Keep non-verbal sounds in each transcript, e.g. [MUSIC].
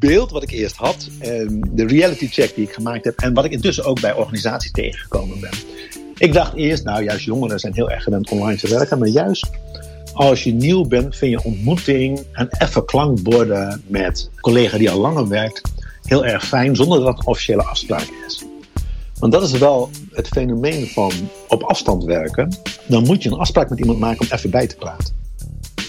beeld wat ik eerst had, de reality check die ik gemaakt heb en wat ik intussen ook bij organisaties tegengekomen ben. Ik dacht eerst, nou juist jongeren zijn heel erg gewend online te werken, maar juist als je nieuw bent, vind je ontmoeting en even klankborden met een collega die al langer werkt heel erg fijn, zonder dat het een officiële afspraak is. Want dat is wel het fenomeen van op afstand werken. Dan moet je een afspraak met iemand maken om even bij te praten.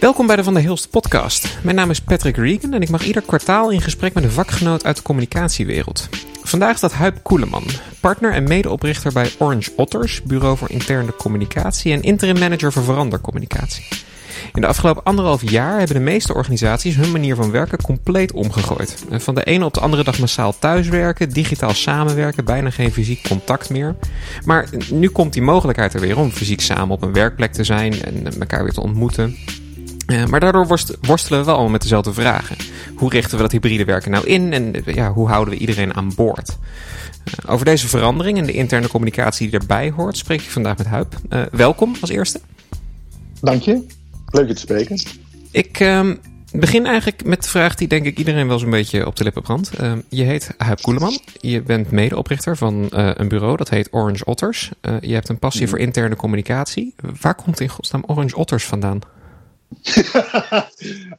Welkom bij de Van der Hilst podcast. Mijn naam is Patrick Regan en ik mag ieder kwartaal in gesprek met een vakgenoot uit de communicatiewereld. Vandaag staat Huip Koeleman, partner en medeoprichter bij Orange Otters, bureau voor interne communicatie en interim manager voor verandercommunicatie. In de afgelopen anderhalf jaar hebben de meeste organisaties hun manier van werken compleet omgegooid. Van de ene op de andere dag massaal thuiswerken, digitaal samenwerken, bijna geen fysiek contact meer. Maar nu komt die mogelijkheid er weer om fysiek samen op een werkplek te zijn en elkaar weer te ontmoeten. Uh, maar daardoor worstelen we wel allemaal met dezelfde vragen. Hoe richten we dat hybride werken nou in en ja, hoe houden we iedereen aan boord? Uh, over deze verandering en de interne communicatie die erbij hoort, spreek ik vandaag met Huip. Uh, welkom als eerste. Dank je. Leuk je te spreken. Ik ehm, begin eigenlijk met de vraag die denk ik iedereen wel zo'n beetje op de lippen brandt. Ehm, je heet Huip Koeleman. Je bent medeoprichter van een bureau dat heet Orange Otters. je hebt een passie mm. voor interne communicatie. Waar komt in godsnaam Orange Otters vandaan?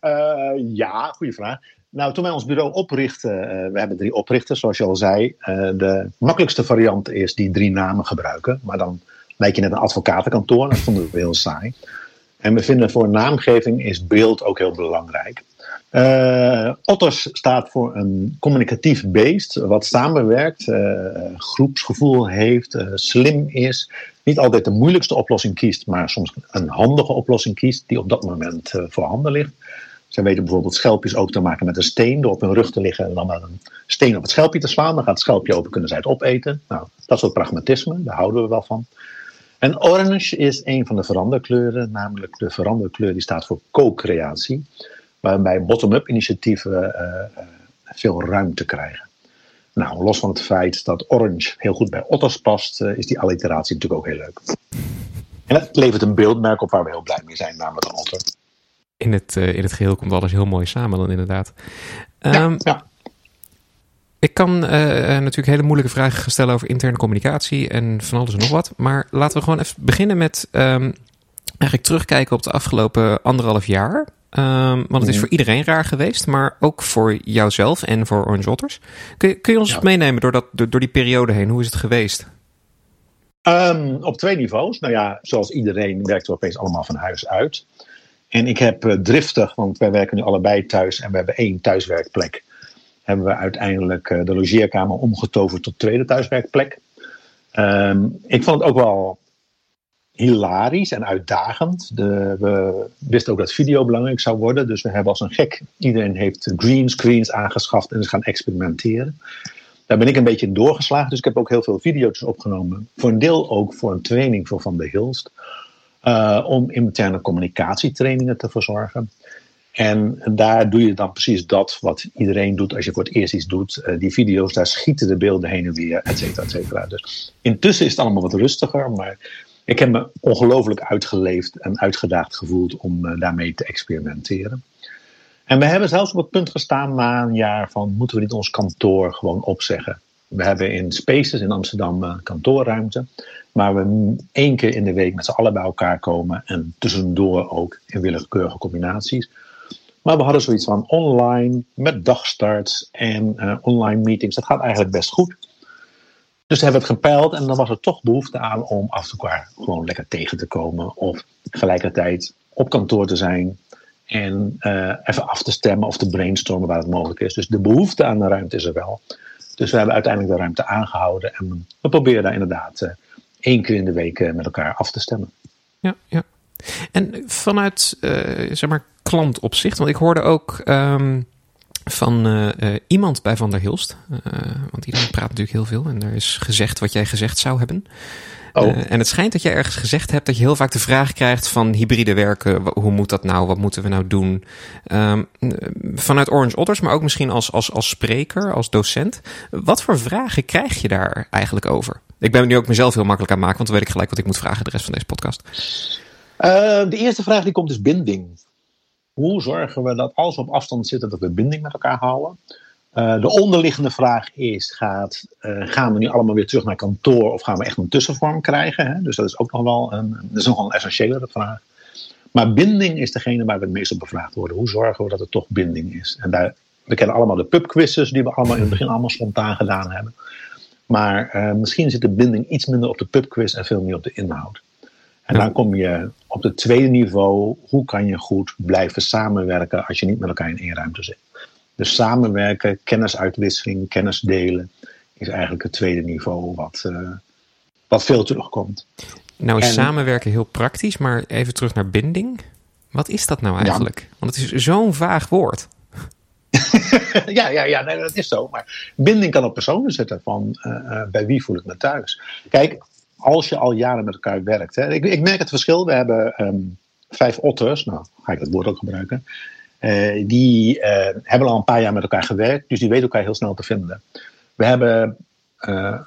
Uh, [LAUGHS] ja, goede vraag. Nou, toen wij ons bureau oprichten, uh, we hebben drie oprichters, zoals je al zei. Uh, de makkelijkste variant is die drie namen gebruiken. Maar dan lijk je net een advocatenkantoor. Dat vonden we heel saai. En we vinden voor naamgeving is beeld ook heel belangrijk. Otters staat voor een communicatief beest wat samenwerkt, groepsgevoel heeft, slim is, niet altijd de moeilijkste oplossing kiest, maar soms een handige oplossing kiest die op dat moment voorhanden ligt. Zij weten bijvoorbeeld schelpjes open te maken met een steen door op hun rug te liggen en dan met een steen op het schelpje te slaan. Dan gaat het schelpje open, kunnen zij het opeten. Nou, dat soort pragmatisme, daar houden we wel van. En orange is een van de veranderkleuren, namelijk de veranderkleur die staat voor co-creatie waarbij bottom-up initiatieven uh, veel ruimte krijgen. Nou, los van het feit dat Orange heel goed bij Otters past, uh, is die alliteratie natuurlijk ook heel leuk. En het levert een beeldmerk op waar we heel blij mee zijn, namelijk een otter. In het, in het geheel komt alles heel mooi samen dan inderdaad. Ja, um, ja. Ik kan natuurlijk hele moeilijke vragen stellen over interne communicatie en van alles en nog wat. Maar laten we gewoon even beginnen met um, eigenlijk terugkijken op de afgelopen anderhalf jaar. Um, want het is voor iedereen raar geweest, maar ook voor jouzelf en voor Orange Otters. Kun je, kun je ons ja. meenemen door, dat, door, door, die periode heen? Hoe is het geweest? Um, op twee niveaus. Nou ja, zoals iedereen werken we opeens allemaal van huis uit. En ik heb uh, driftig, want wij werken nu allebei thuis en we hebben één thuiswerkplek. Hebben we uiteindelijk uh, de logeerkamer omgetoverd tot tweede thuiswerkplek. Um, ik vond het ook wel hilarisch en uitdagend. De, we wisten ook dat video belangrijk zou worden. Dus we hebben als een gek, iedereen heeft green screens aangeschaft en is gaan experimenteren. Daar ben ik een beetje in doorgeslagen. Dus ik heb ook heel veel video's opgenomen. Voor een deel ook voor een training voor Van der Hilst. Uh, om interne communicatietrainingen te verzorgen. En daar doe je dan precies dat wat iedereen doet als je voor het eerst iets doet. Uh, die video's, daar schieten de beelden heen en weer, et et cetera. Dus intussen is het allemaal wat rustiger. Maar ik heb me ongelooflijk uitgeleefd en uitgedaagd gevoeld om uh, daarmee te experimenteren. En we hebben zelfs op het punt gestaan na een jaar van moeten we niet ons kantoor gewoon opzeggen. We hebben in Spaces in Amsterdam uh, kantoorruimte, waar we één keer in de week met z'n allen bij elkaar komen en tussendoor ook in willekeurige combinaties. Maar we hadden zoiets van online met dagstarts en uh, online meetings. Dat gaat eigenlijk best goed. Dus hebben we het gepeild en dan was er toch behoefte aan om af en toe gewoon lekker tegen te komen. Of tegelijkertijd op kantoor te zijn en uh, even af te stemmen of te brainstormen waar het mogelijk is. Dus de behoefte aan de ruimte is er wel. Dus we hebben uiteindelijk de ruimte aangehouden en we proberen daar inderdaad uh, één keer in de week uh, met elkaar af te stemmen. Ja, ja. En vanuit zeg maar klantopzicht, want ik hoorde ook. Um van uh, iemand bij Van der Hilst. Uh, want iedereen praat natuurlijk heel veel. En er is gezegd wat jij gezegd zou hebben. Oh. en het schijnt dat je ergens gezegd hebt dat je heel vaak de vraag krijgt van hybride werken. Hoe moet dat nou? Wat moeten we nou doen? Um, vanuit Orange Otters, maar ook misschien als, als, als spreker, als docent. Wat voor vragen krijg je daar eigenlijk over? Ik ben nu ook mezelf heel makkelijk aan maken, want dan weet ik gelijk wat ik moet vragen de rest van deze podcast. de eerste vraag die komt is binding hoe zorgen we dat als we op afstand zitten, dat we binding met elkaar houden? Uh, de onderliggende vraag is: gaat, uh, gaan we nu allemaal weer terug naar kantoor of gaan we echt een tussenvorm krijgen? Hè? Dus dat is ook nog wel een, dat is wel een essentiële vraag. Maar binding is degene waar we het meest op bevraagd worden. Hoe zorgen we dat er toch binding is? En daar, we kennen allemaal de pubquizzes die we allemaal in het begin allemaal spontaan gedaan hebben. Maar uh, misschien zit de binding iets minder op de pubquiz en veel meer op de inhoud. En dan kom je op het tweede niveau. Hoe kan je goed blijven samenwerken als je niet met elkaar in één ruimte zit? Dus samenwerken, kennisuitwisseling, kennis delen is eigenlijk het tweede niveau wat, uh, wat veel terugkomt. Nou is en, samenwerken heel praktisch, maar even terug naar binding. Wat is dat nou eigenlijk? Ja. Want het is zo'n vaag woord. [LAUGHS] ja, ja, ja nee, dat is zo. Maar binding kan op personen zitten van uh, uh, bij wie voel ik me thuis. Kijk, als je al jaren met elkaar werkt. Hè, ik, ik merk het verschil. We hebben um, vijf otters, nou ga ik dat woord ook gebruiken. Uh, die hebben al een paar jaar met elkaar gewerkt, dus die weten elkaar heel snel te vinden. We hebben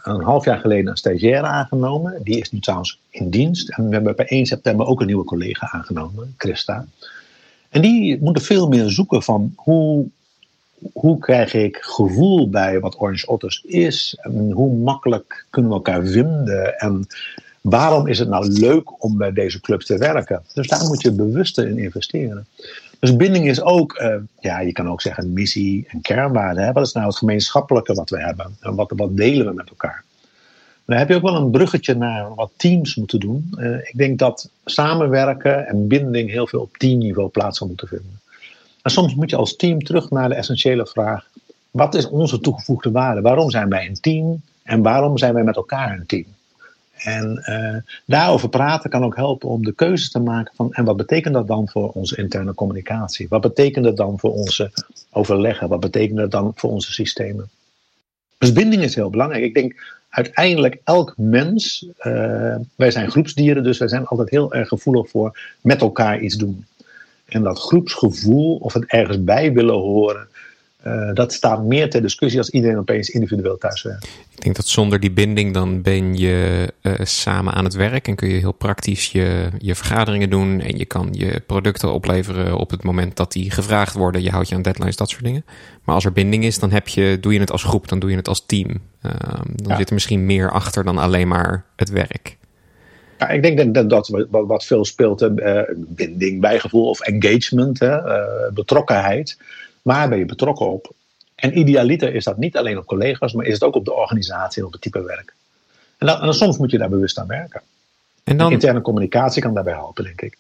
een half jaar geleden een stagiaire aangenomen. Die is nu trouwens in dienst. En we hebben per 1 september ook een nieuwe collega aangenomen, Christa. En die moeten veel meer zoeken van hoe hoe krijg ik gevoel bij wat Orange Otters is? Hoe makkelijk kunnen we elkaar vinden? En waarom is het nou leuk om bij deze clubs te werken? Dus daar moet je bewuster in investeren. Dus binding is ook, uh, ja, je kan ook zeggen missie en kernwaarden. Hè? Wat is nou het gemeenschappelijke wat we hebben? En wat, wat delen we met elkaar? Dan heb je ook wel een bruggetje naar wat teams moeten doen. Uh, ik denk dat samenwerken en binding heel veel op teamniveau plaats zal moeten vinden. Maar soms moet je als team terug naar de essentiële vraag: wat is onze toegevoegde waarde? Waarom zijn wij een team en waarom zijn wij met elkaar een team? En uh, daarover praten kan ook helpen om de keuzes te maken van en wat betekent dat dan voor onze interne communicatie? Wat betekent dat dan voor onze overleggen? Wat betekent dat dan voor onze systemen? Dus binding is heel belangrijk. Ik denk uiteindelijk elk mens, uh, wij zijn groepsdieren, dus wij zijn altijd heel erg gevoelig voor met elkaar iets doen. En dat groepsgevoel of het ergens bij willen horen, uh, dat staat meer ter discussie als iedereen opeens individueel thuis werkt. Ik denk dat zonder die binding dan ben je uh, samen aan het werk en kun je heel praktisch je, je vergaderingen doen en je kan je producten opleveren op het moment dat die gevraagd worden. Je houdt je aan deadlines, dat soort dingen. Maar als er binding is, dan heb je, doe je het als groep, dan doe je het als team. Uh, dan ja. zit er misschien meer achter dan alleen maar het werk. Ja, ik denk dat dat wat, wat veel speelt, uh, binding, bijgevoel of engagement, hè, uh, betrokkenheid. Waar ben je betrokken op? En idealiter is dat niet alleen op collega's, maar is het ook op de organisatie en op het type werk. En, dan, en soms moet je daar bewust aan werken. En dan, interne communicatie kan daarbij helpen, denk ik.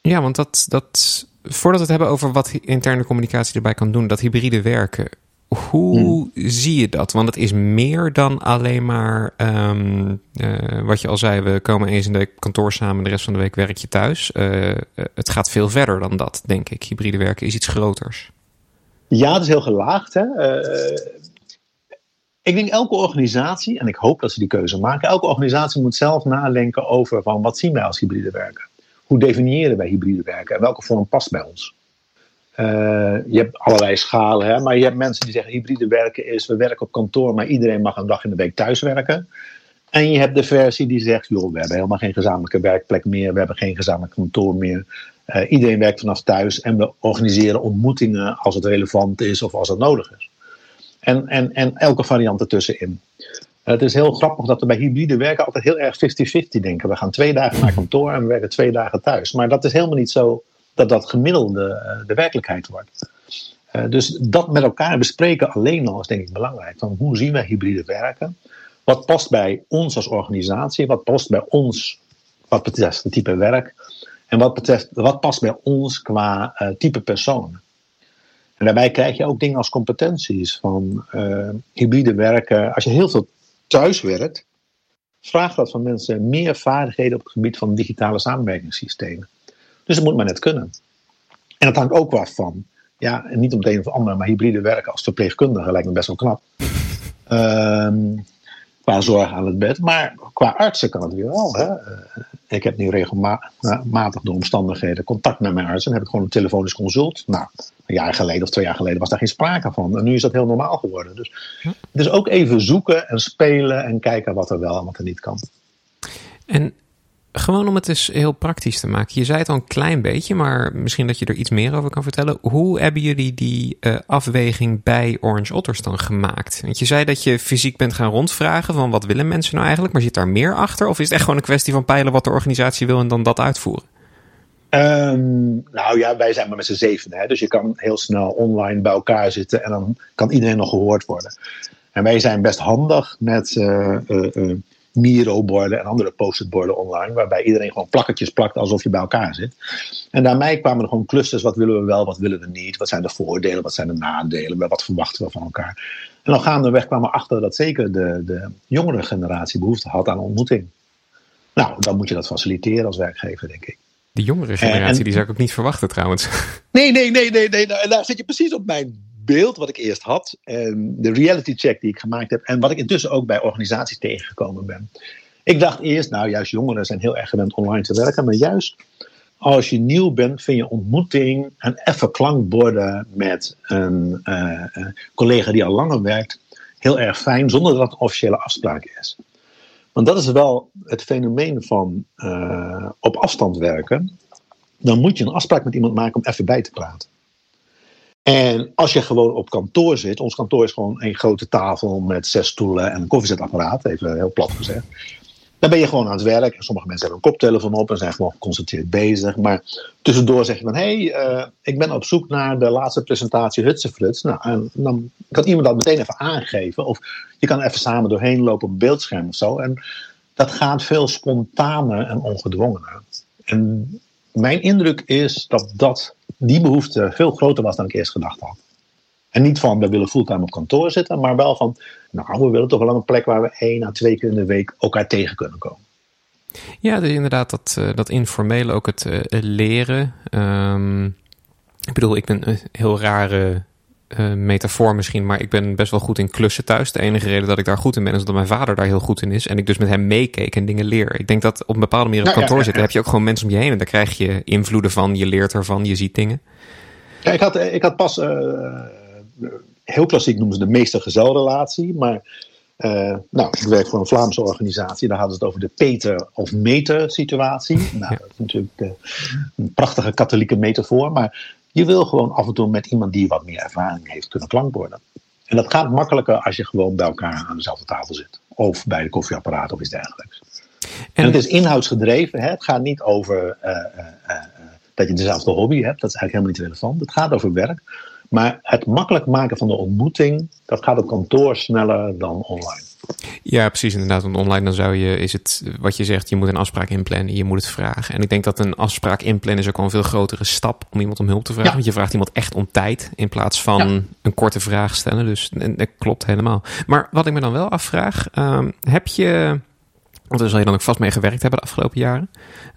Ja, want dat, dat, voordat we het hebben over wat interne communicatie erbij kan doen, dat hybride werken. Hoe hmm. zie je dat? Want het is meer dan alleen maar um, uh, wat je al zei. We komen eens in de kantoor samen, de rest van de week werk je thuis. Uh, het gaat veel verder dan dat, denk ik. Hybride werken is iets groters. Ja, het is heel gelaagd. Hè? Ik denk elke organisatie, en ik hoop dat ze die keuze maken, elke organisatie moet zelf nadenken over van wat zien wij als hybride werken? Hoe definiëren wij hybride werken en welke vorm past bij ons? Uh, je hebt allerlei schalen, hè? maar je hebt mensen die zeggen hybride werken is, we werken op kantoor, maar iedereen mag een dag in de week thuis werken. En je hebt de versie die zegt, joh, we hebben helemaal geen gezamenlijke werkplek meer, we hebben geen gezamenlijk kantoor meer. Uh, iedereen werkt vanaf thuis en we organiseren ontmoetingen als het relevant is of als het nodig is. En, en, en elke variant ertussenin. Het is heel grappig dat we bij hybride werken altijd heel erg 50-50 denken. We gaan twee dagen naar kantoor en we werken twee dagen thuis. Maar dat is helemaal niet zo dat dat gemiddelde uh, de werkelijkheid wordt. Uh, dus dat met elkaar bespreken alleen al is denk ik belangrijk. Van hoe zien wij hybride werken? Wat past bij ons als organisatie? Wat past bij ons wat betreft het type werk? En wat, betreft, wat past bij ons qua uh, type persoon? En daarbij krijg je ook dingen als competenties van hybride werken. Als je heel veel thuis werkt, vraagt dat van mensen meer vaardigheden op het gebied van digitale samenwerkingssystemen. Dus dat moet maar net kunnen. En dat hangt ook wel af van, ja, niet om het een of ander, maar hybride werken als verpleegkundige lijkt me best wel knap. Um, [LAUGHS] qua zorg aan het bed. Maar qua artsen kan het weer wel. Hè? Ik heb nu regelmatig door omstandigheden contact met mijn arts. En heb ik gewoon een telefonisch consult. Nou, een jaar geleden of twee jaar geleden was daar geen sprake van. En nu is dat heel normaal geworden. Dus het is ook even zoeken en spelen en kijken wat er wel en wat er niet kan. En Gewoon om het eens heel praktisch te maken. Je zei het al een klein beetje, maar misschien dat je er iets meer over kan vertellen. Hoe hebben jullie die uh, afweging bij Orange Otters dan gemaakt? Want je zei dat je fysiek bent gaan rondvragen van wat willen mensen nou eigenlijk, maar zit daar meer achter? Of is het echt gewoon een kwestie van peilen wat de organisatie wil en dan dat uitvoeren? Um, nou ja, wij zijn maar met z'n zeven. Hè? Dus je kan heel snel online bij elkaar zitten en dan kan iedereen nog gehoord worden. En wij zijn best handig met uh, uh, Miro-borden en andere post-it-borden online, waarbij iedereen gewoon plakketjes plakt alsof je bij elkaar zit. En daarmee kwamen er gewoon clusters, wat willen we wel, wat willen we niet, wat zijn de voordelen, wat zijn de nadelen, wat verwachten we van elkaar. En dan gaandeweg kwamen we achter dat zeker de, de jongere generatie behoefte had aan ontmoeting. Nou, dan moet je dat faciliteren als werkgever, denk ik. De jongere generatie, die zou ik ook niet verwachten trouwens. Nee, nee, nee, nee, nee. Nou, daar zit je precies op mijn beeld wat ik eerst had. En de reality check die ik gemaakt heb. En wat ik intussen ook bij organisaties tegengekomen ben. Ik dacht eerst, nou juist jongeren zijn heel erg gewend online te werken. Maar juist als je nieuw bent, vind je ontmoeting en even klankborden met een uh, collega die al langer werkt. Heel erg fijn, zonder dat het een officiële afspraak is. Want dat is wel het fenomeen van uh, op afstand werken. Dan moet je een afspraak met iemand maken om even bij te praten. En als je gewoon op kantoor zit, ons kantoor is gewoon een grote tafel met zes stoelen en een koffiezetapparaat, even heel plat gezegd. Dan ben je gewoon aan het werk. Sommige mensen hebben een koptelefoon op en zijn gewoon geconcentreerd bezig. Maar tussendoor zeg je van, hé, hey, uh, ik ben op zoek naar de laatste presentatie Hutsefruts. Nou, en dan kan iemand dat meteen even aangeven. Of je kan even samen doorheen lopen op beeldscherm of zo. En dat gaat veel spontaner en ongedwongener. En mijn indruk is dat, dat die behoefte veel groter was dan ik eerst gedacht had. En niet van we willen fulltime op kantoor zitten, maar wel van nou, we willen toch wel een plek waar we één à twee keer in de week elkaar tegen kunnen komen. Ja, inderdaad, dat, uh, dat informele ook het uh, leren. Um, ik bedoel, ik ben een heel rare uh, metafoor misschien, maar ik ben best wel goed in klussen thuis. De enige reden dat ik daar goed in ben, is dat mijn vader daar heel goed in is. En ik dus met hem meekeek en dingen leer. Ik denk dat op een bepaalde manier op kantoor ja, ja, zitten, heb je ook gewoon mensen om je heen. En daar krijg je invloeden van, je leert ervan, je ziet dingen. Ja, ik had, ik had pas, uh, heel klassiek noemen ze de meester-gezelrelatie, maar... Uh, nou, ik werk voor een Vlaamse organisatie. Daar hadden ze het over de Peter of meter situatie. Nou, dat is natuurlijk een prachtige katholieke metafoor. Maar je wil gewoon af en toe met iemand die wat meer ervaring heeft kunnen klankborden. En dat gaat makkelijker als je gewoon bij elkaar aan dezelfde tafel zit. Of bij de koffieapparaat of iets dergelijks. En, en het is inhoudsgedreven. Hè? Het gaat niet over uh, uh, uh, dat je dezelfde hobby hebt. Dat is eigenlijk helemaal niet relevant. Het gaat over werk. Maar het makkelijk maken van de ontmoeting, dat gaat op kantoor sneller dan online. Ja, precies inderdaad. Want online dan zou je, is het wat je zegt, je moet een afspraak inplannen, je moet het vragen. En ik denk dat een afspraak inplannen is ook al een veel grotere stap om iemand om hulp te vragen. Ja. Want je vraagt iemand echt om tijd in plaats van ja. een korte vraag stellen. Dus dat klopt helemaal. Maar wat ik me dan wel afvraag, um, heb je, want daar zal je dan ook vast mee gewerkt hebben de afgelopen jaren,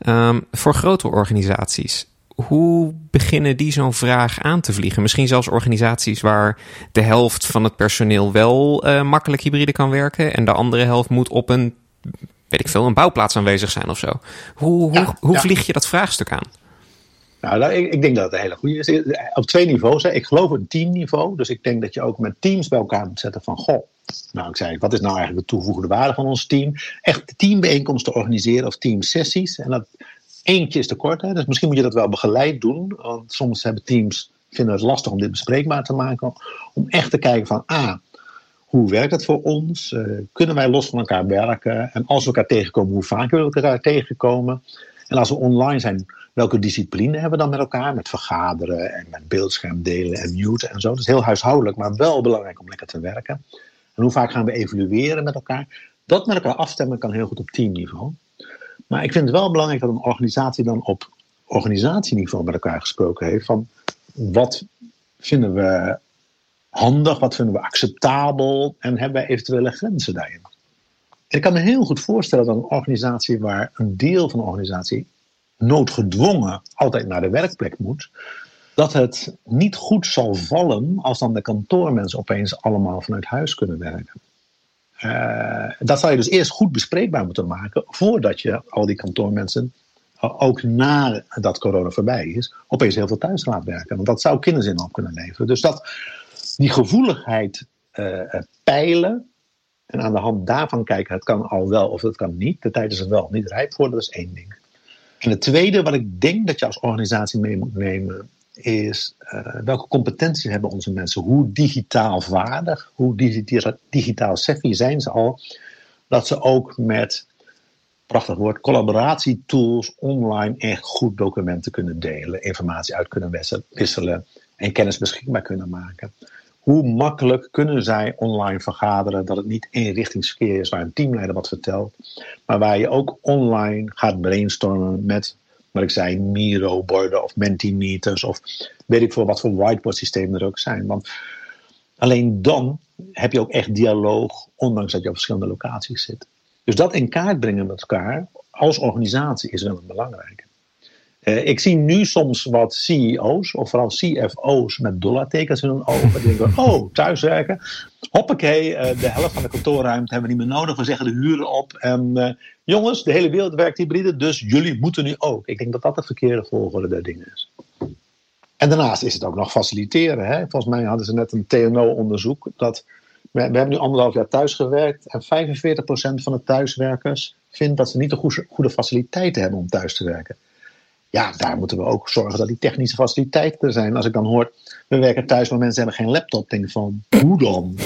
um, voor grote organisaties hoe beginnen die zo'n vraag aan te vliegen? Misschien zelfs organisaties waar de helft van het personeel wel uh, makkelijk hybride kan werken en de andere helft moet op een, weet ik veel, een bouwplaats aanwezig zijn of zo. Hoe, ja, hoe, hoe ja. vlieg je dat vraagstuk aan? Nou, ik, ik, denk dat het een hele goede is. Op twee niveaus. Hè. Ik geloof een teamniveau. Dus ik denk dat je ook met teams bij elkaar moet zetten van... Goh, nou ik zei, wat is nou eigenlijk de toegevoegde waarde van ons team? Echt teambijeenkomsten organiseren of teamsessies. En dat, eentje is te kort. Hè? Dus misschien moet je dat wel begeleid doen. Want soms hebben teams vinden het lastig om dit bespreekbaar te maken. Om echt te kijken van, ah, hoe werkt het voor ons? Uh, kunnen wij los van elkaar werken? En als we elkaar tegenkomen, hoe vaak willen we elkaar tegenkomen? En als we online zijn, welke discipline hebben we dan met elkaar? Met vergaderen en met beeldscherm delen en muten en zo. Dat is heel huishoudelijk, maar wel belangrijk om lekker te werken. En hoe vaak gaan we evalueren met elkaar? Dat met elkaar afstemmen kan heel goed op teamniveau. Maar ik vind het wel belangrijk dat een organisatie dan op organisatieniveau met elkaar gesproken heeft van wat vinden we handig, wat vinden we acceptabel en hebben wij eventuele grenzen daarin. Ik kan me heel goed voorstellen dat een organisatie waar een deel van de organisatie noodgedwongen altijd naar de werkplek moet, dat het niet goed zal vallen als dan de kantoormensen opeens allemaal vanuit huis kunnen werken. Uh, dat zou je dus eerst goed bespreekbaar moeten maken voordat je al die kantoormensen ook na dat corona voorbij is, opeens heel veel thuis laat werken. Want dat zou kinderzin op kunnen leveren. Dus dat, die gevoeligheid uh, peilen En aan de hand daarvan kijken, het kan al wel of het kan niet. De tijd is er wel niet rijp voor, dat is één ding. En het tweede wat ik denk dat je als organisatie mee moet nemen, is uh, welke competenties hebben onze mensen? Hoe digitaal vaardig, hoe digitaal, digitaal savvy zijn ze al? Dat ze ook met, prachtig woord, collaboratietools online echt goed documenten kunnen delen, informatie uit kunnen wisselen en kennis beschikbaar kunnen maken. Hoe makkelijk kunnen zij online vergaderen dat het niet eenrichtingsverkeer is waar een teamleider wat vertelt, maar waar je ook online gaat brainstormen met wat ik zei, Miro-borden of Mentimeters of weet ik veel wat voor whiteboard systemen er ook zijn. Want alleen dan heb je ook echt dialoog, ondanks dat je op verschillende locaties zit. Dus dat in kaart brengen met elkaar als organisatie is wel een belangrijke. Uh, ik zie nu soms wat CEO's, of vooral CFO's met dollartekens in hun ogen. Die denken, [LAUGHS] oh, thuiswerken. Hoppakee, uh, de helft van de kantoorruimte hebben we niet meer nodig. We zeggen de huren op. En uh, jongens, de hele wereld werkt hybride, dus jullie moeten nu ook. Ik denk dat dat de verkeerde volgorde der dingen is. En daarnaast is het ook nog faciliteren. Hè? Volgens mij hadden ze net een TNO-onderzoek. dat we, hebben nu anderhalf jaar thuis gewerkt. En 45% van de thuiswerkers vindt dat ze niet de goede, goede faciliteiten hebben om thuis te werken. Ja, daar moeten we ook zorgen dat die technische faciliteiten er zijn. Als ik dan hoor, we werken thuis, maar mensen hebben geen laptop. Denk ik van, hoe dan?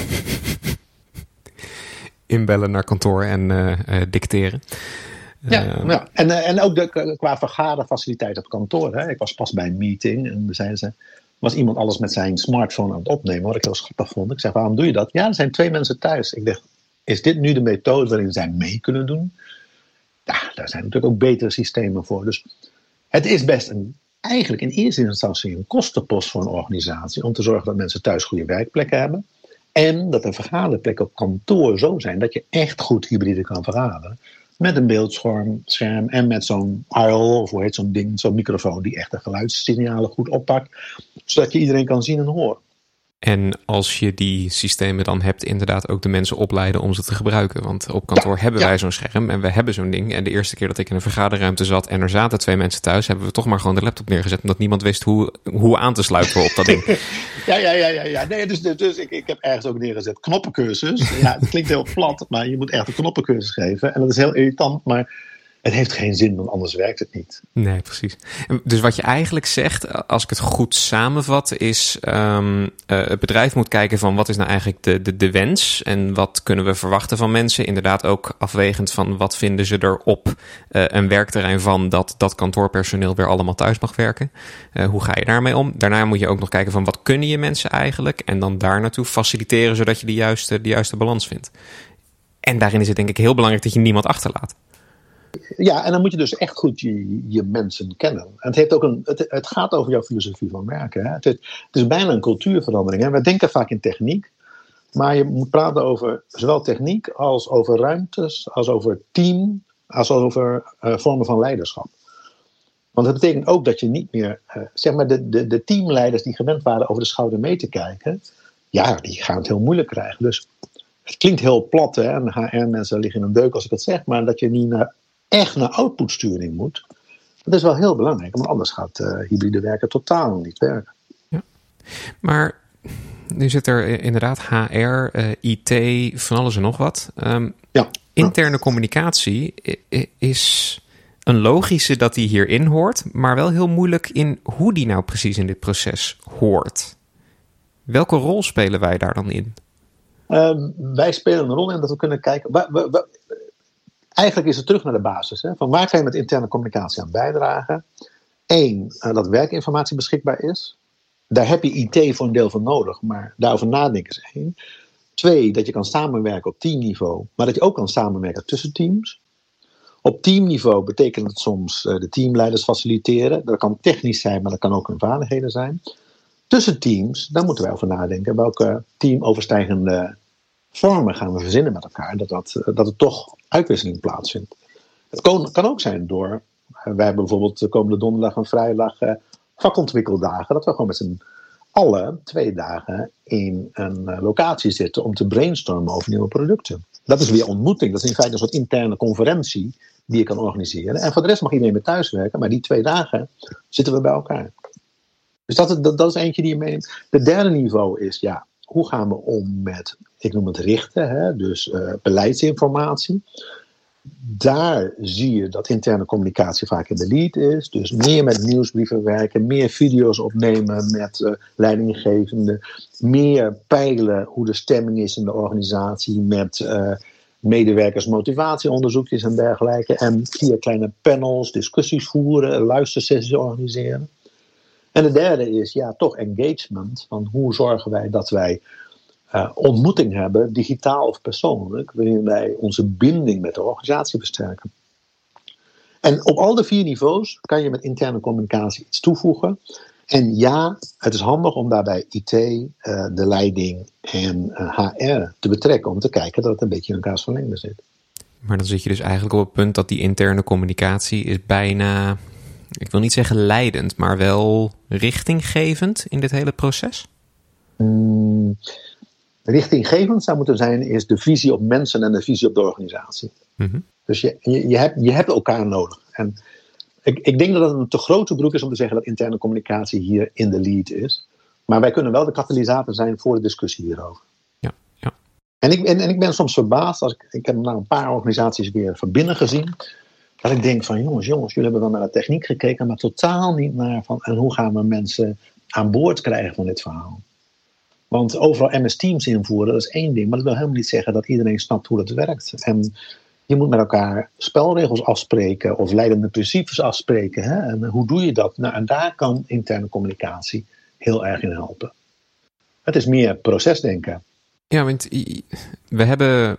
[LAUGHS] Inbellen naar kantoor en uh, uh, dicteren. Ja, uh, ja. En, en ook de, qua vergaderfaciliteit op kantoor. Hè. Ik was pas bij een meeting en zeiden ze, was iemand alles met zijn smartphone aan het opnemen, wat ik heel schattig vond. Ik zeg, waarom doe je dat? Ja, er zijn twee mensen thuis. Ik dacht, is dit nu de methode waarin zij mee kunnen doen? Ja, daar zijn natuurlijk ook betere systemen voor. Dus het is best een, eigenlijk in eerste instantie een kostenpost voor een organisatie om te zorgen dat mensen thuis goede werkplekken hebben. En dat de vergaderplekken op kantoor zo zijn dat je echt goed hybride kan vergaderen. Met een beeldscherm scherm en met zo'n IO, of hoe heet zo'n ding, zo'n microfoon die echt de geluidssignalen goed oppakt. Zodat je iedereen kan zien en horen. En als je die systemen dan hebt, inderdaad ook de mensen opleiden om ze te gebruiken. Want op kantoor ja, hebben ja. wij zo'n scherm en we hebben zo'n ding. En de eerste keer dat ik in een vergaderruimte zat en er zaten twee mensen thuis, hebben we toch maar gewoon de laptop neergezet. Omdat niemand wist hoe, hoe aan te sluiten op dat ding. [LAUGHS] ja, ja, ja, ja. ja. Nee, dus dus ik, ik heb ergens ook neergezet knoppencursus. Ja, het klinkt heel plat, maar je moet echt een knoppencursus geven. En dat is heel irritant, maar het heeft geen zin, want anders werkt het niet. Nee, precies. Dus wat je eigenlijk zegt, als ik het goed samenvat, is um, uh, het bedrijf moet kijken van wat is nou eigenlijk de, de, wens en wat kunnen we verwachten van mensen. Inderdaad ook afwegend van wat vinden ze er op uh, een werkterrein van dat dat kantoorpersoneel weer allemaal thuis mag werken. Uh, hoe ga je daarmee om? Daarna moet je ook nog kijken van wat kunnen je mensen eigenlijk en dan daar naartoe faciliteren zodat je de juiste, de juiste balans vindt. En daarin is het denk ik heel belangrijk dat je niemand achterlaat. Ja, en dan moet je dus echt goed je, je mensen kennen. En het, heeft ook een, het, gaat over jouw filosofie van werken. Hè? Het, is bijna een cultuurverandering. Hè? We denken vaak in techniek, maar je moet praten over zowel techniek als over ruimtes, als over team, als over uh, vormen van leiderschap. Want dat betekent ook dat je niet meer, uh, zeg maar, de, de, de teamleiders die gewend waren over de schouder mee te kijken, ja, die gaan het heel moeilijk krijgen. Dus het klinkt heel plat, hè, en HR-mensen liggen in een deuk als ik het zeg, maar dat je niet naar echt naar outputsturing moet. Dat is wel heel belangrijk, want anders gaat uh, hybride werken totaal niet werken. Ja. Maar nu zit er inderdaad HR, uh, eh, IT, van alles en nog wat. Um, ja. Interne communicatie is een logische dat die hierin hoort, maar wel heel moeilijk in hoe die nou precies in dit proces hoort. Welke rol spelen wij daar dan in? Um, wij spelen een rol in dat we kunnen kijken. Eigenlijk is het terug naar de basis. Hè, van waar kan je met interne communicatie aan bijdragen? Eén, uh, dat werkinformatie beschikbaar is. Daar heb je IT voor een deel van nodig, maar daarover nadenken is één. Twee, dat je kan samenwerken op teamniveau, maar dat je ook kan samenwerken tussen teams. Op teamniveau betekent het soms uh, de teamleiders faciliteren. Dat kan technisch zijn, maar dat kan ook hun vaardigheden zijn. Tussen teams, daar moeten wij over nadenken. Welke teamoverstijgende vormen gaan we verzinnen met elkaar, dat, dat, eh, dat er toch uitwisseling plaatsvindt. Het kan, kan ook zijn door, eh, wij hebben bijvoorbeeld de komende donderdag en vrijdag uh, vakontwikkeldagen, dat we gewoon met z'n allen twee dagen in een locatie zitten om te brainstormen over nieuwe producten. Dat is weer ontmoeting, dat is in feite een soort interne conferentie die je kan organiseren. En voor de rest mag iedereen thuiswerken, maar die twee dagen zitten we bij elkaar. Dus dat, dat, dat is eentje die je meeneemt. De derde niveau is, ja, hoe gaan we om met, ik noem het richten, hè, dus uh, beleidsinformatie. Daar zie je dat interne communicatie vaak in de lead is. Dus meer met nieuwsbrieven werken, meer video's opnemen met uh, leidinggevenden, meer peilen hoe de stemming is in de organisatie met uh, medewerkers motivatieonderzoekjes en dergelijke. En via kleine panels discussies voeren, luistersessies organiseren. En de derde is ja, toch engagement. Van hoe zorgen wij dat wij uh, ontmoeting hebben, digitaal of persoonlijk, waarin wij onze binding met de organisatie versterken. En op al de vier niveaus kan je met interne communicatie iets toevoegen. En ja, het is handig om daarbij IT, uh, de leiding en HR te betrekken om te kijken dat het een beetje in elkaars verlengde zit. Maar dan zit je dus eigenlijk op het punt dat die interne communicatie is bijna, ik wil niet zeggen leidend, maar wel richtinggevend in dit hele proces? Mm, richtinggevend zou moeten zijn is de visie op mensen en de visie op de organisatie. Mm -hmm. Dus je, je, je, hebt, je hebt elkaar nodig. En ik, ik denk dat het een te grote broek is om te zeggen dat interne communicatie hier in de lead is. Maar wij kunnen wel de katalysator zijn voor de discussie hierover. Ja, ja. En, ik, en, en ik ben soms verbaasd, als ik, ik heb nou een paar organisaties weer van binnen gezien. Dat ik denk van jongens, jongens, jullie hebben wel naar de techniek gekeken, maar totaal niet naar van en hoe gaan we mensen aan boord krijgen van dit verhaal. Want overal MS Teams invoeren, dat is één ding, maar dat wil helemaal niet zeggen dat iedereen snapt hoe dat werkt. En je moet met elkaar spelregels afspreken of leidende principes afspreken. Hè? En hoe doe je dat? Nou, en daar kan interne communicatie heel erg in helpen. Het is meer procesdenken. Ja, want we hebben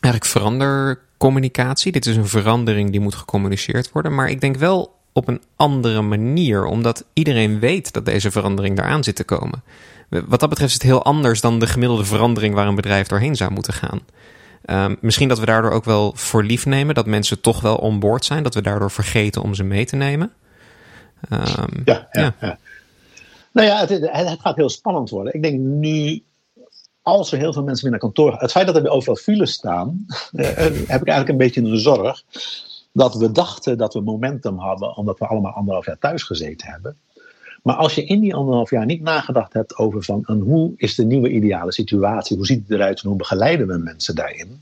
eigenlijk verandercommunicatie. Dit is een verandering die moet gecommuniceerd worden. Maar ik denk wel op een andere manier, omdat iedereen weet dat deze verandering eraan zit te komen. Wat dat betreft is het heel anders dan de gemiddelde verandering waar een bedrijf doorheen zou moeten gaan. Um, misschien dat we daardoor ook wel voor lief nemen dat mensen toch wel onboord zijn, dat we daardoor vergeten om ze mee te nemen. Um, ja, ja. Nou ja, het, het, gaat heel spannend worden. Ik denk nu, als er heel veel mensen weer naar kantoor gaan, het feit dat er overal files staan, eh, heb ik eigenlijk een beetje een zorg dat we dachten dat we momentum hadden omdat we allemaal anderhalf jaar thuis gezeten hebben. Maar als je in die anderhalf jaar niet nagedacht hebt over van en hoe is de nieuwe ideale situatie, hoe ziet het eruit en hoe begeleiden we mensen daarin,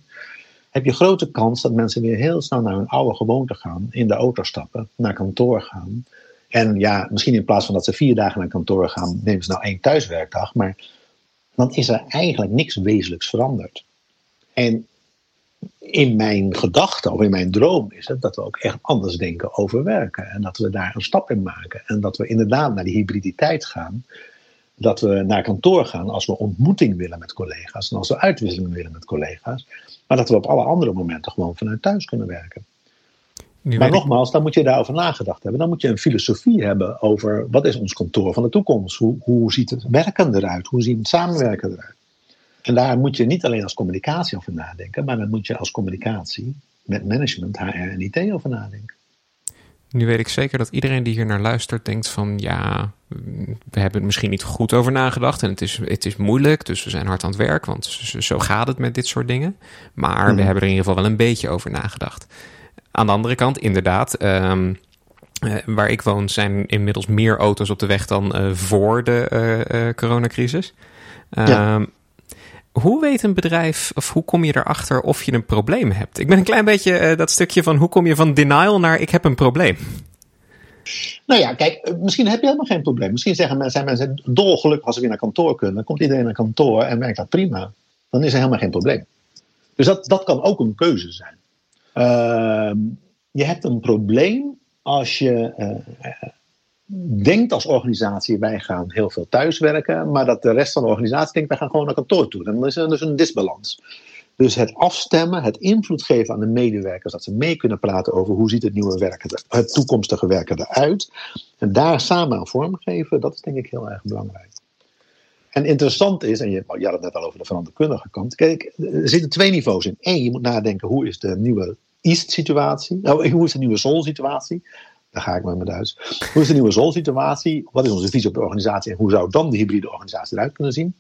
heb je grote kans dat mensen weer heel snel naar hun oude gewoonte gaan, in de auto stappen, naar kantoor gaan. En ja, misschien in plaats van dat ze vier dagen naar kantoor gaan, nemen ze nou één thuiswerkdag, maar dan is er eigenlijk niks wezenlijks veranderd. En in mijn gedachte of in mijn droom is het dat we ook echt anders denken over werken. En dat we daar een stap in maken. En dat we inderdaad naar die hybriditeit gaan. Dat we naar kantoor gaan als we ontmoeting willen met collega's. En als we uitwisseling willen met collega's. Maar dat we op alle andere momenten gewoon vanuit thuis kunnen werken. Nu maar nogmaals, dan moet je daarover nagedacht hebben. Dan moet je een filosofie hebben over wat is ons kantoor van de toekomst? Hoe, hoe ziet het werken eruit? Hoe ziet het samenwerken eruit? En daar moet je niet alleen als communicatie over nadenken, maar dan moet je als communicatie met management, HR en IT over nadenken. Nu weet ik zeker dat iedereen die hier naar luistert denkt van ja, we hebben er misschien niet goed over nagedacht en het is, het is moeilijk, dus we zijn hard aan het werk, want zo gaat het met dit soort dingen. Maar we mhm. hebben er in ieder geval wel een beetje over nagedacht. Aan de andere kant, inderdaad, um, waar ik woon zijn inmiddels meer auto's op de weg dan uh, voor de uh, coronacrisis. Ja. Um, hoe weet een bedrijf, of hoe kom je erachter of je een probleem hebt? Ik ben een klein beetje dat stukje van hoe kom je van denial naar ik heb een probleem. Nou ja, kijk, eh, misschien heb je helemaal geen probleem. Misschien zeggen mensen, zijn mensen dolgelukkig als ze weer naar kantoor kunnen. Dan komt iedereen naar kantoor en werkt dat prima. Dan is er helemaal geen probleem. Dus dat, dat kan ook een keuze zijn. Uh, je hebt een probleem als je uh, denkt als organisatie, wij gaan heel veel thuiswerken, maar dat de rest van de organisatie denkt, wij gaan gewoon naar kantoor toe. Dan is er dus een disbalans. Dus het afstemmen, het invloed geven aan de medewerkers, dat ze mee kunnen praten over hoe ziet het nieuwe werken, het toekomstige werken eruit. En daar samen aan vorm geven, dat is denk ik heel erg belangrijk. En interessant is, en je, je had het net al over de veranderkundige kant. Kijk, er zitten twee niveaus in. Eén, je moet nadenken hoe is de nieuwe East-situatie, nou, hoe is de nieuwe Sol-situatie. Daar ga ik met mijn Duits. Hoe is de nieuwe Zol-situatie? Wat is onze visie op de organisatie? En hoe zou dan de hybride organisatie eruit kunnen zien?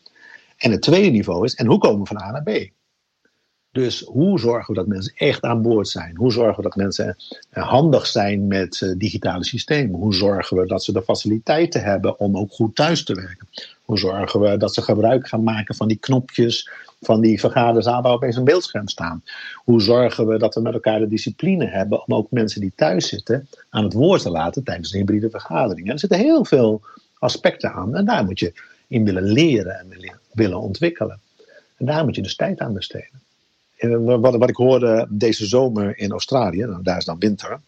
En het tweede niveau is, en hoe komen we van A naar B? Dus hoe zorgen we dat mensen echt aan boord zijn? Hoe zorgen we dat mensen eh, handig zijn met eh, digitale systemen? Hoe zorgen we dat ze de faciliteiten hebben om ook goed thuis te werken? Hoe zorgen we dat ze gebruik gaan maken van die knopjes van die vergaderzaal waar opeens een beeldscherm staan? Hoe zorgen we dat we met elkaar de discipline hebben om ook mensen die thuis zitten aan het woord te laten tijdens een hybride vergaderingen? Er zitten heel veel aspecten aan en daar moet je in willen leren en willen ontwikkelen. En daar moet je dus tijd aan besteden. Wat, wat ik hoorde deze zomer in Australië, nou, daar is dan winter.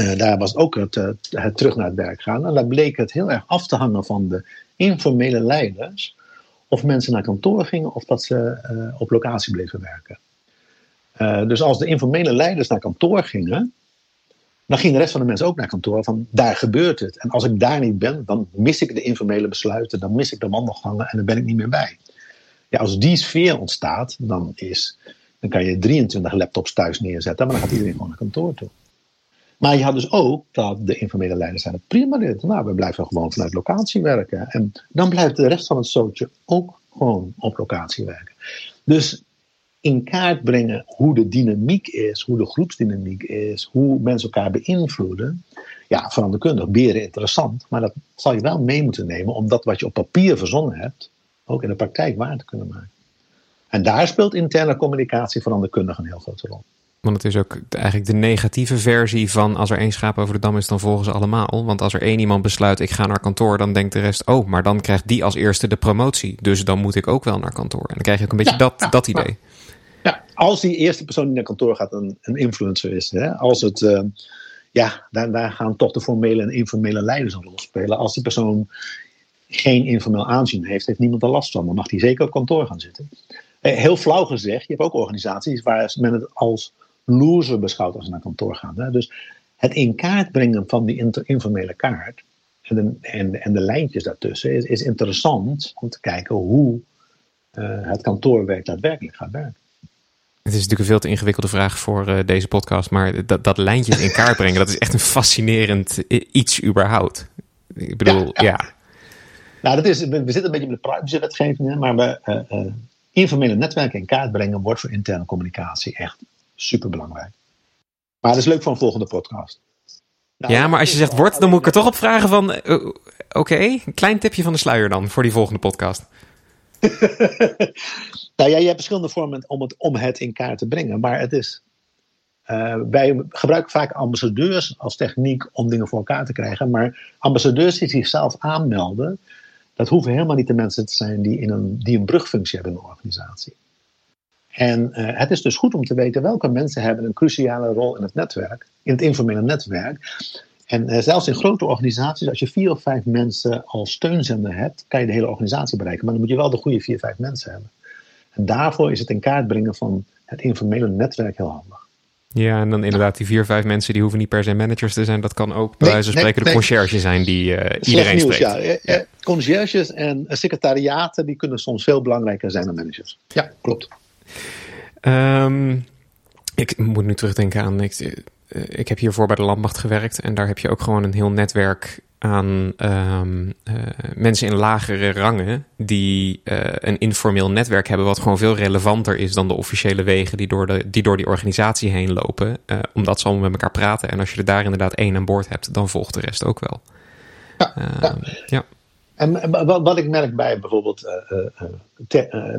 Uh, daar was ook het, uh, het, terug naar het werk gaan. En daar bleek het heel erg af te hangen van de informele leiders. Of mensen naar kantoor gingen of dat ze uh, op locatie bleven werken. dus als de informele leiders naar kantoor gingen, dan ging de rest van de mensen ook naar kantoor van daar gebeurt het. En als ik daar niet ben, dan mis ik de informele besluiten, dan mis ik de wandelgangen en dan ben ik niet meer bij. Ja, als die sfeer ontstaat, dan, is, dan kan je 23 laptops thuis neerzetten, maar dan gaat iedereen gewoon naar kantoor toe. Maar je had dus ook dat de informele leiders zeiden: prima dit, nou, we blijven gewoon vanuit locatie werken. En dan blijft de rest van het zootje ook gewoon op locatie werken. Dus in kaart brengen hoe de dynamiek is, hoe de groepsdynamiek is, hoe mensen elkaar beïnvloeden. Ja, veranderkundig, beren interessant, maar dat zal je wel mee moeten nemen om dat wat je op papier verzonnen hebt, ook in de praktijk waar te kunnen maken. En daar speelt interne communicatie veranderkundig een heel grote rol. Want het is ook eigenlijk de negatieve versie van als er één schaap over de dam is, dan volgen ze allemaal. Want als er één iemand besluit, ik ga naar kantoor, dan denkt de rest, oh, maar dan krijgt die als eerste de promotie. Dus dan moet ik ook wel naar kantoor. En dan krijg je ook een beetje dat, dat idee. Ja, als die eerste persoon die naar kantoor gaat een, een influencer is. Hè? Als het, uh, ja, daar, daar gaan toch de formele en informele leiders een rol spelen. Als die persoon geen informeel aanzien heeft, heeft niemand er last van. Dan mag die zeker op kantoor gaan zitten. Eh, heel flauw gezegd, je hebt ook organisaties waar men het als loser beschouwt als ze naar kantoor gaan. Hè? Dus het in kaart brengen van die informele kaart en de, en, en de lijntjes daartussen is, is interessant om te kijken hoe uh, het kantoorwerk daadwerkelijk gaat werken. Het is natuurlijk een veel te ingewikkelde vraag voor uh, deze podcast, maar dat, dat lijntjes in kaart [LAUGHS] brengen, dat is echt een fascinerend iets überhaupt. Ik bedoel, ja. ja. Nou, dat is, we, zitten een beetje met de privacywetgeving, maar we, uh, informele netwerken in kaart brengen wordt voor interne communicatie echt super belangrijk. Maar dat is leuk voor een volgende podcast. Nou, ja, maar als je zegt wordt, dan moet ik er toch op vragen van... Uh, Oké, okay, een klein tipje van de sluier dan voor die volgende podcast. [LAUGHS] nou ja, je hebt verschillende vormen om het, om het in kaart te brengen. Maar het is... Uh, wij gebruiken vaak ambassadeurs als techniek om dingen voor elkaar te krijgen. Maar ambassadeurs die zichzelf aanmelden... dat hoeven helemaal niet de mensen te zijn die, in een, die een brugfunctie hebben in een organisatie. En uh, het is dus goed om te weten welke mensen hebben een cruciale rol in het netwerk, in het informele netwerk. En uh, zelfs in grote organisaties, als je vier of vijf mensen als steunzender hebt, kan je de hele organisatie bereiken. Maar dan moet je wel de goede vier, vijf mensen hebben. En daarvoor is het in kaart brengen van het informele netwerk heel handig. Ja, en dan inderdaad die vier, vijf mensen die hoeven niet per se managers te zijn. Dat kan ook bij wijze van spreken de conciërge zijn die uh, iedereen nieuws, spreekt. Ja. ja. Conciërges en secretariaten die kunnen soms veel belangrijker zijn dan managers. Ja, klopt. Um, ik moet nu terugdenken aan. Ik, eh, ik heb hiervoor bij de landmacht gewerkt. En daar heb je ook gewoon een heel netwerk aan um, uh, mensen in lagere rangen. die uh, een informeel netwerk hebben. wat gewoon veel relevanter is dan de officiële wegen die door, de, die, door die organisatie heen lopen. omdat ze allemaal met elkaar praten. En als je er daar inderdaad één aan boord hebt, dan volgt de rest ook wel. Ja, ja. ja. En wat ik merk bij bijvoorbeeld uh,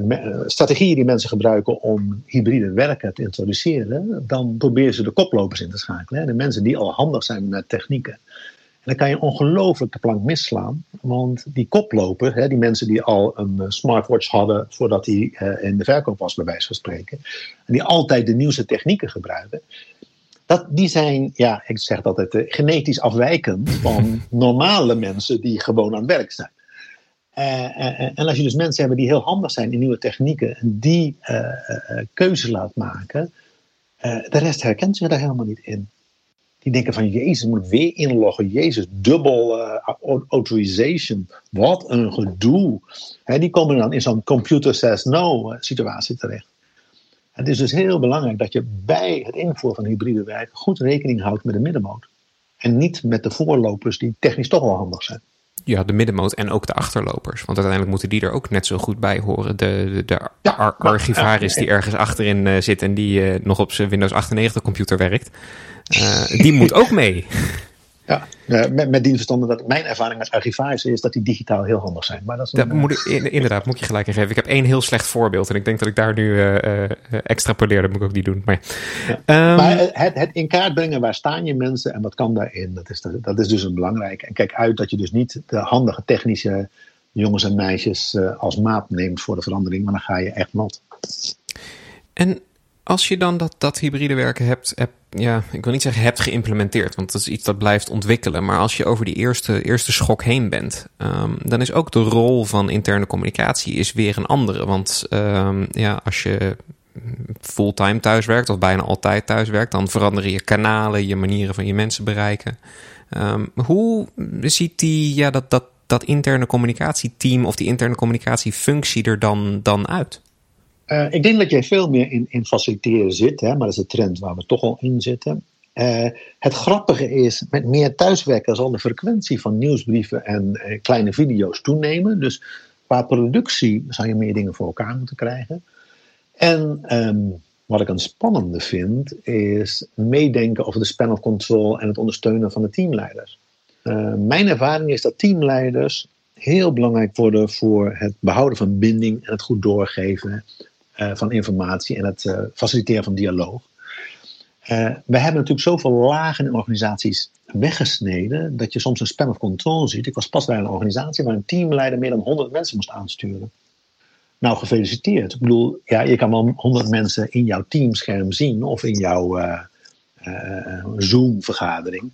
uh, strategieën die mensen gebruiken om hybride werken te introduceren, dan proberen ze de koplopers in te schakelen. Hè? De mensen die al handig zijn met technieken. En dan kan je ongelooflijk de plank misslaan. Want die koploper, hè, die mensen die al een smartwatch hadden voordat die in de verkoop was, bij wijze van spreken. En die altijd de nieuwste technieken gebruiken dat, die zijn, ja, ik zeg altijd, uh, genetisch afwijkend van [LAUGHS] normale mensen die gewoon aan het werk zijn. Uh, en als je dus mensen hebben die heel handig zijn in nieuwe technieken en die keuze laat maken, de rest herkent zich daar helemaal niet in. Die denken van, Jezus, moet ik weer inloggen. Jezus, dubbel authorization. Wat een gedoe. die komen dan in zo'n computer says no situatie terecht. Het is dus heel belangrijk dat je bij het invoeren van hybride werk goed rekening houdt met de middenmoot. En niet met de voorlopers die technisch toch wel handig zijn. Ja, de middenmoot en ook de achterlopers. Want uiteindelijk moeten die er ook net zo goed bij horen. De, de, de ja, archivaris die ergens achterin uh, zit en die uh, nog op zijn Windows 98 computer werkt. Uh, die moet ook mee. Ja, met, met die verstande dat mijn ervaring met archivaris is dat die digitaal heel handig zijn. Maar dat, is dat moet ik, inderdaad, moet je gelijk in geven. Ik heb één heel slecht voorbeeld en ik denk dat ik daar nu uh, uh, extrapoleer. Dat moet ik ook niet doen. Maar, ja. um, maar het, het, in kaart brengen, waar staan je mensen en wat kan daarin, dat is, dat is dus een belangrijk. En kijk uit dat je dus niet de handige technische jongens en meisjes uh, als maat neemt voor de verandering, maar dan ga je echt nat. En als je dan dat, dat hybride werken hebt, heb, ja, ik wil niet zeggen hebt geïmplementeerd, want dat is iets dat blijft ontwikkelen. Maar als je over die eerste, eerste schok heen bent, um, dan is ook de rol van interne communicatie is weer een andere. Want um, ja, als je fulltime thuiswerkt of bijna altijd thuiswerkt, dan veranderen je kanalen, je manieren van je mensen bereiken. Um, hoe ziet die, ja, dat, dat, dat interne communicatieteam of die interne communicatiefunctie er dan, dan uit? Uh, ik denk dat jij veel meer in, in faciliteren zit, hè, maar dat is de trend waar we toch al in zitten. Uh, het grappige is, met meer thuiswerken zal de frequentie van nieuwsbrieven en uh, kleine video's toenemen. Dus qua productie zou je meer dingen voor elkaar moeten krijgen. En um, wat ik een spannende vind, is meedenken over de span of control en het ondersteunen van de teamleiders. mijn ervaring is dat teamleiders heel belangrijk worden voor het behouden van binding en het goed doorgeven van informatie en het uh, faciliteren van dialoog. Uh, we hebben natuurlijk zoveel lagen in organisaties weggesneden dat je soms een span of control ziet. Ik was pas bij een organisatie waar een teamleider meer dan 100 mensen moest aansturen. Nou, gefeliciteerd. Ik bedoel, ja, je kan wel 100 mensen in jouw teamscherm zien of in jouw Zoom-vergadering.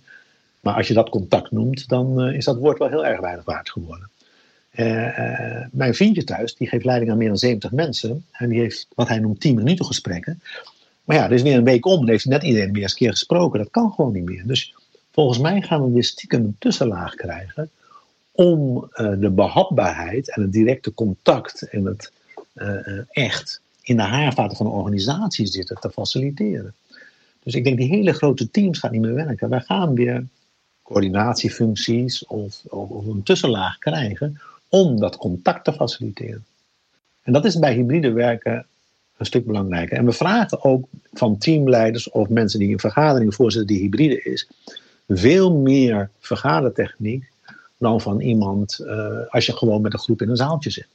Maar als je dat contact noemt, dan is dat woord wel heel erg weinig waard geworden. Uh, mijn vriendje thuis, die geeft leiding aan meer dan 70 mensen. En die heeft wat hij noemt 10 minuten gesprekken. Maar ja, er is weer een week om en heeft net iedereen weer eens een keer gesproken. Dat kan gewoon niet meer. Dus volgens mij gaan we weer stiekem een tussenlaag krijgen. Om uh, de behapbaarheid en het directe contact en het echt in de haarvaten van de organisatie zitten te faciliteren. Dus ik denk die hele grote teams gaan niet meer werken. Wij gaan weer coördinatiefuncties of, of een tussenlaag krijgen om dat contact te faciliteren. En dat is bij hybride werken een stuk belangrijker. En we vragen ook van teamleiders of mensen die een vergadering voorzitten die hybride is, veel meer vergadertechniek dan van iemand uh, als je gewoon met een groep in een zaaltje zit.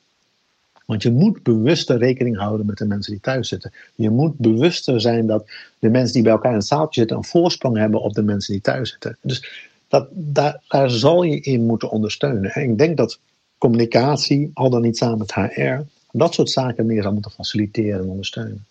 Want je moet bewuster rekening houden met de mensen die thuis zitten. Je moet bewuster zijn dat de mensen die bij elkaar in het zaaltje zitten een voorsprong hebben op de mensen die thuis zitten. Dus dat, daar, daar zal je in moeten ondersteunen. En ik denk dat communicatie, al dan niet samen met HR, dat soort zaken meer zou moeten faciliteren en ondersteunen.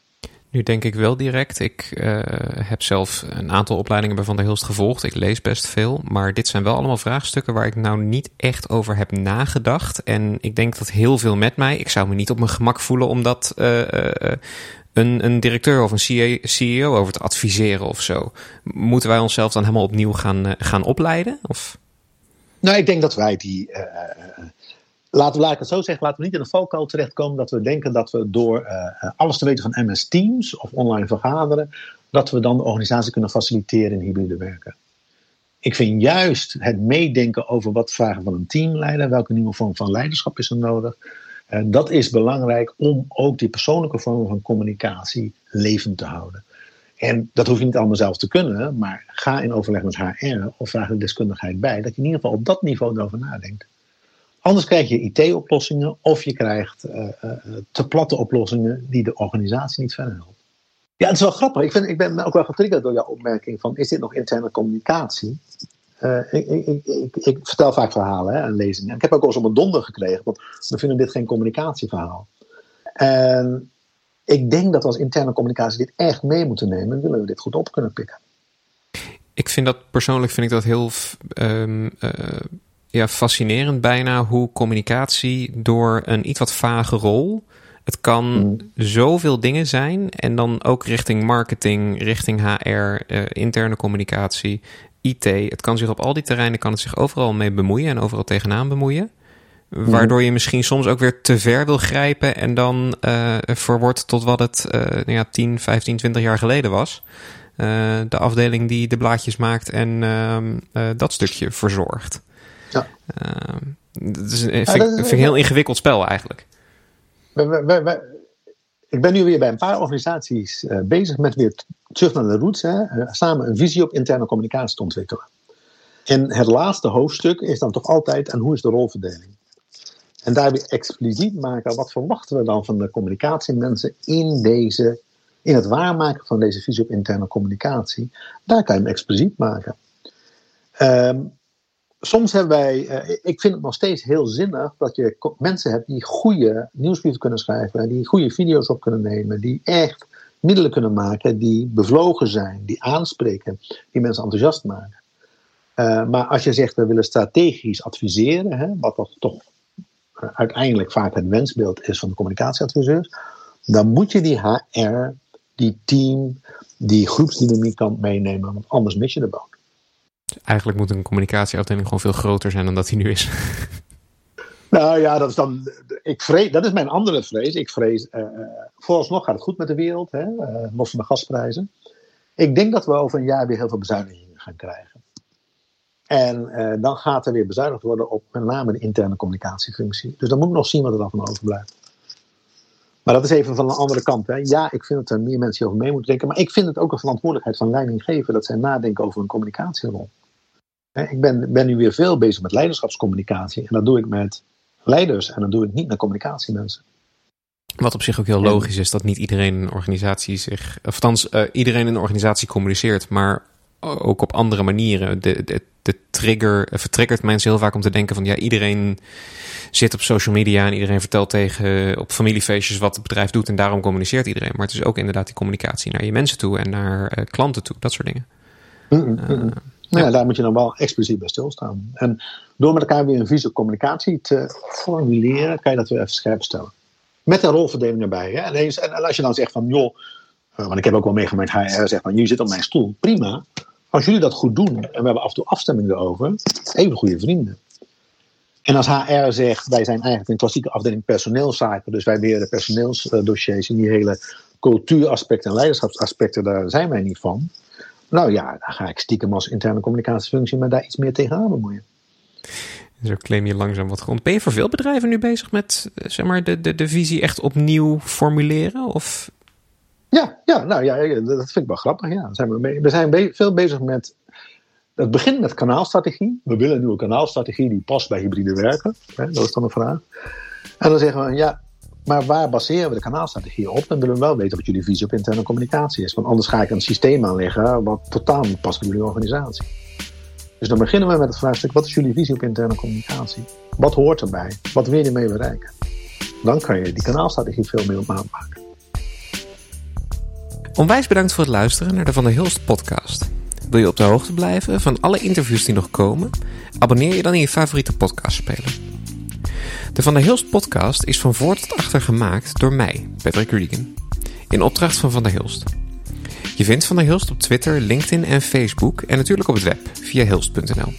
Nu denk ik wel direct. Ik uh, heb zelf een aantal opleidingen bij Van der Hilst gevolgd. Ik lees best veel. Maar dit zijn wel allemaal vraagstukken waar ik nou niet echt over heb nagedacht. En ik denk dat heel veel met mij. Ik zou me niet op mijn gemak voelen om dat uh, uh, een, een directeur of een CEO over te adviseren of zo. Moeten wij onszelf dan helemaal opnieuw gaan, gaan opleiden? Of? Nou, ik denk dat wij die laten we, laat ik het zo zeggen, laten we niet in een valkuil terechtkomen dat we denken dat we door uh, alles te weten van MS Teams of online vergaderen, dat we dan de organisatie kunnen faciliteren in hybride werken. Ik vind juist het meedenken over wat vragen van een teamleider, welke nieuwe vorm van leiderschap is er nodig, uh, dat is belangrijk om ook die persoonlijke vorm van communicatie levend te houden. En dat hoef je niet allemaal zelf te kunnen, maar ga in overleg met HR of vraag de deskundigheid bij, dat je in ieder geval op dat niveau erover nadenkt. Anders krijg je IT-oplossingen of je krijgt uh, uh, te platte oplossingen die de organisatie niet verder helpen. Ja, het is wel grappig. Ik, vind, ik ben ook wel getriggerd door jouw opmerking van is dit nog interne communicatie? Ik, ik, ik, ik, vertel vaak verhalen hè, en lezingen. Ik heb ook al eens op een donder gekregen, want we vinden dit geen communicatieverhaal. En ik denk dat we als interne communicatie dit echt mee moeten nemen, willen we dit goed op kunnen pikken. Ik vind dat persoonlijk vind ik dat heel um, ja, fascinerend bijna hoe communicatie door een iets wat vage rol. Het kan mm. zoveel dingen zijn. En dan ook richting marketing, richting HR, uh, eh, interne communicatie, IT. Het kan zich op al die terreinen kan het zich overal mee bemoeien en overal tegenaan bemoeien. Mm. Waardoor je misschien soms ook weer te ver wil grijpen en dan uh, verwordt tot wat het uh, nou ja, 10, 15, 20 jaar geleden was. Uh, de afdeling die de blaadjes maakt en uh, dat stukje verzorgt. Ja. Uh, dat is, vind, ja, dat is, een heel ingewikkeld spel eigenlijk. ik ben nu weer bij een paar organisaties uh, bezig met weer terug naar de roots. Hè, uh, samen een visie op interne communicatie te ontwikkelen. En het laatste hoofdstuk is dan toch altijd: en hoe is de rolverdeling? En daar weer expliciet maken, wat verwachten we dan van de communicatiemensen in, deze, in het waarmaken van deze visie op interne communicatie? Daar kan je hem expliciet maken. Ehm, soms hebben wij, uh, ik vind het nog steeds heel zinnig dat je mensen hebt die goede nieuwsbrieven kunnen schrijven, die goede video's op kunnen nemen, die echt middelen kunnen maken die bevlogen zijn, die aanspreken, die mensen enthousiast maken. Uh, maar als je zegt we willen strategisch adviseren, hè, wat toch, toch uh, uiteindelijk vaak het wensbeeld is van de communicatieadviseurs, dan moet je die HR, die team, die groepsdynamiek kan meenemen, want anders mis je de. Eigenlijk moet een communicatieafdeling gewoon veel groter zijn dan dat hij nu is. [LAUGHS] Nou ja, dat is dan. Ik vrees, dat is mijn andere vrees. Ik vrees. Uh, vooralsnog gaat het goed met de wereld, hè, uh, los van de gasprijzen. Ik denk dat we over een jaar weer heel veel bezuinigingen gaan krijgen. En dan gaat er weer bezuinigd worden op met name de interne communicatiefunctie. Dus dan moet ik nog zien wat er dan van overblijft. Maar dat is even van een andere kant. Hè. Ja, ik vind dat er meer mensen over mee moeten denken. Maar ik vind het ook een verantwoordelijkheid van leidinggeven dat zij nadenken over een communicatierol. Ik ben, ben nu weer veel bezig met leiderschapscommunicatie. En dat doe ik met leiders en dat doe ik niet met communicatiemensen. Wat op zich ook heel logisch is dat niet iedereen in een organisatie zich. Of althans, uh, iedereen in een organisatie communiceert, maar ook op andere manieren. De, de, de trigger vertriggert mensen heel vaak om te denken van ja, iedereen zit op social media en iedereen vertelt tegen op familiefeestjes wat het bedrijf doet en daarom communiceert iedereen. Maar het is ook inderdaad die communicatie naar je mensen toe en naar uh, klanten toe, dat soort dingen. Mm -mm, uh, nou ja, daar moet je dan wel expliciet bij stilstaan. En door met elkaar weer een visie communicatie te formuleren, kan je dat weer even scherp stellen. Met een rolverdeling erbij. Hè? En, en als je dan zegt van, joh, uh, want ik heb ook wel meegemaakt, hij zegt van, jullie zit op mijn stoel, prima. Als jullie dat goed doen, en we hebben af en toe afstemming erover, even goede vrienden. En als HR zegt, wij zijn eigenlijk een klassieke afdeling personeelszaken, dus wij leren personeelsdossiers in die hele cultuuraspecten en leiderschapsaspecten, daar zijn wij niet van. Nou ja, dan ga ik stiekem als interne communicatiefunctie me daar iets meer tegenaan bemoeien. Zo claim je langzaam wat grond. Ben je voor veel bedrijven nu bezig met zeg maar, de, de, de visie echt opnieuw formuleren? Of? Ja, ja, nou ja, dat vind ik wel grappig. Ja. Zijn we, mee, we zijn be veel bezig met. Het begint met kanaalstrategie. We willen een nieuwe kanaalstrategie die past bij hybride werken. Hè, dat is dan de vraag. En dan zeggen we, ja, maar waar baseren we de kanaalstrategie op? Dan willen we wel weten wat jullie visie op interne communicatie is. Want anders ga ik een systeem aanleggen wat totaal niet past bij jullie organisatie. Dus dan beginnen we met het vraagstuk: wat is jullie visie op interne communicatie? Wat hoort erbij? Wat wil je ermee bereiken? Dan kan je die kanaalstrategie veel meer op maat maken. Onwijs bedankt voor het luisteren naar de Van der Hilst podcast. Wil je op de hoogte blijven van alle interviews die nog komen? Abonneer je dan in je favoriete podcastspeler. De Van der Hilst podcast is van voor tot achter gemaakt door mij, Patrick Regan, in opdracht van Van der Hilst. Je vindt Van der Hilst op Twitter, LinkedIn en Facebook en natuurlijk op het web via hilst.nl.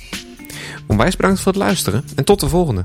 Onwijs bedankt voor het luisteren en tot de volgende.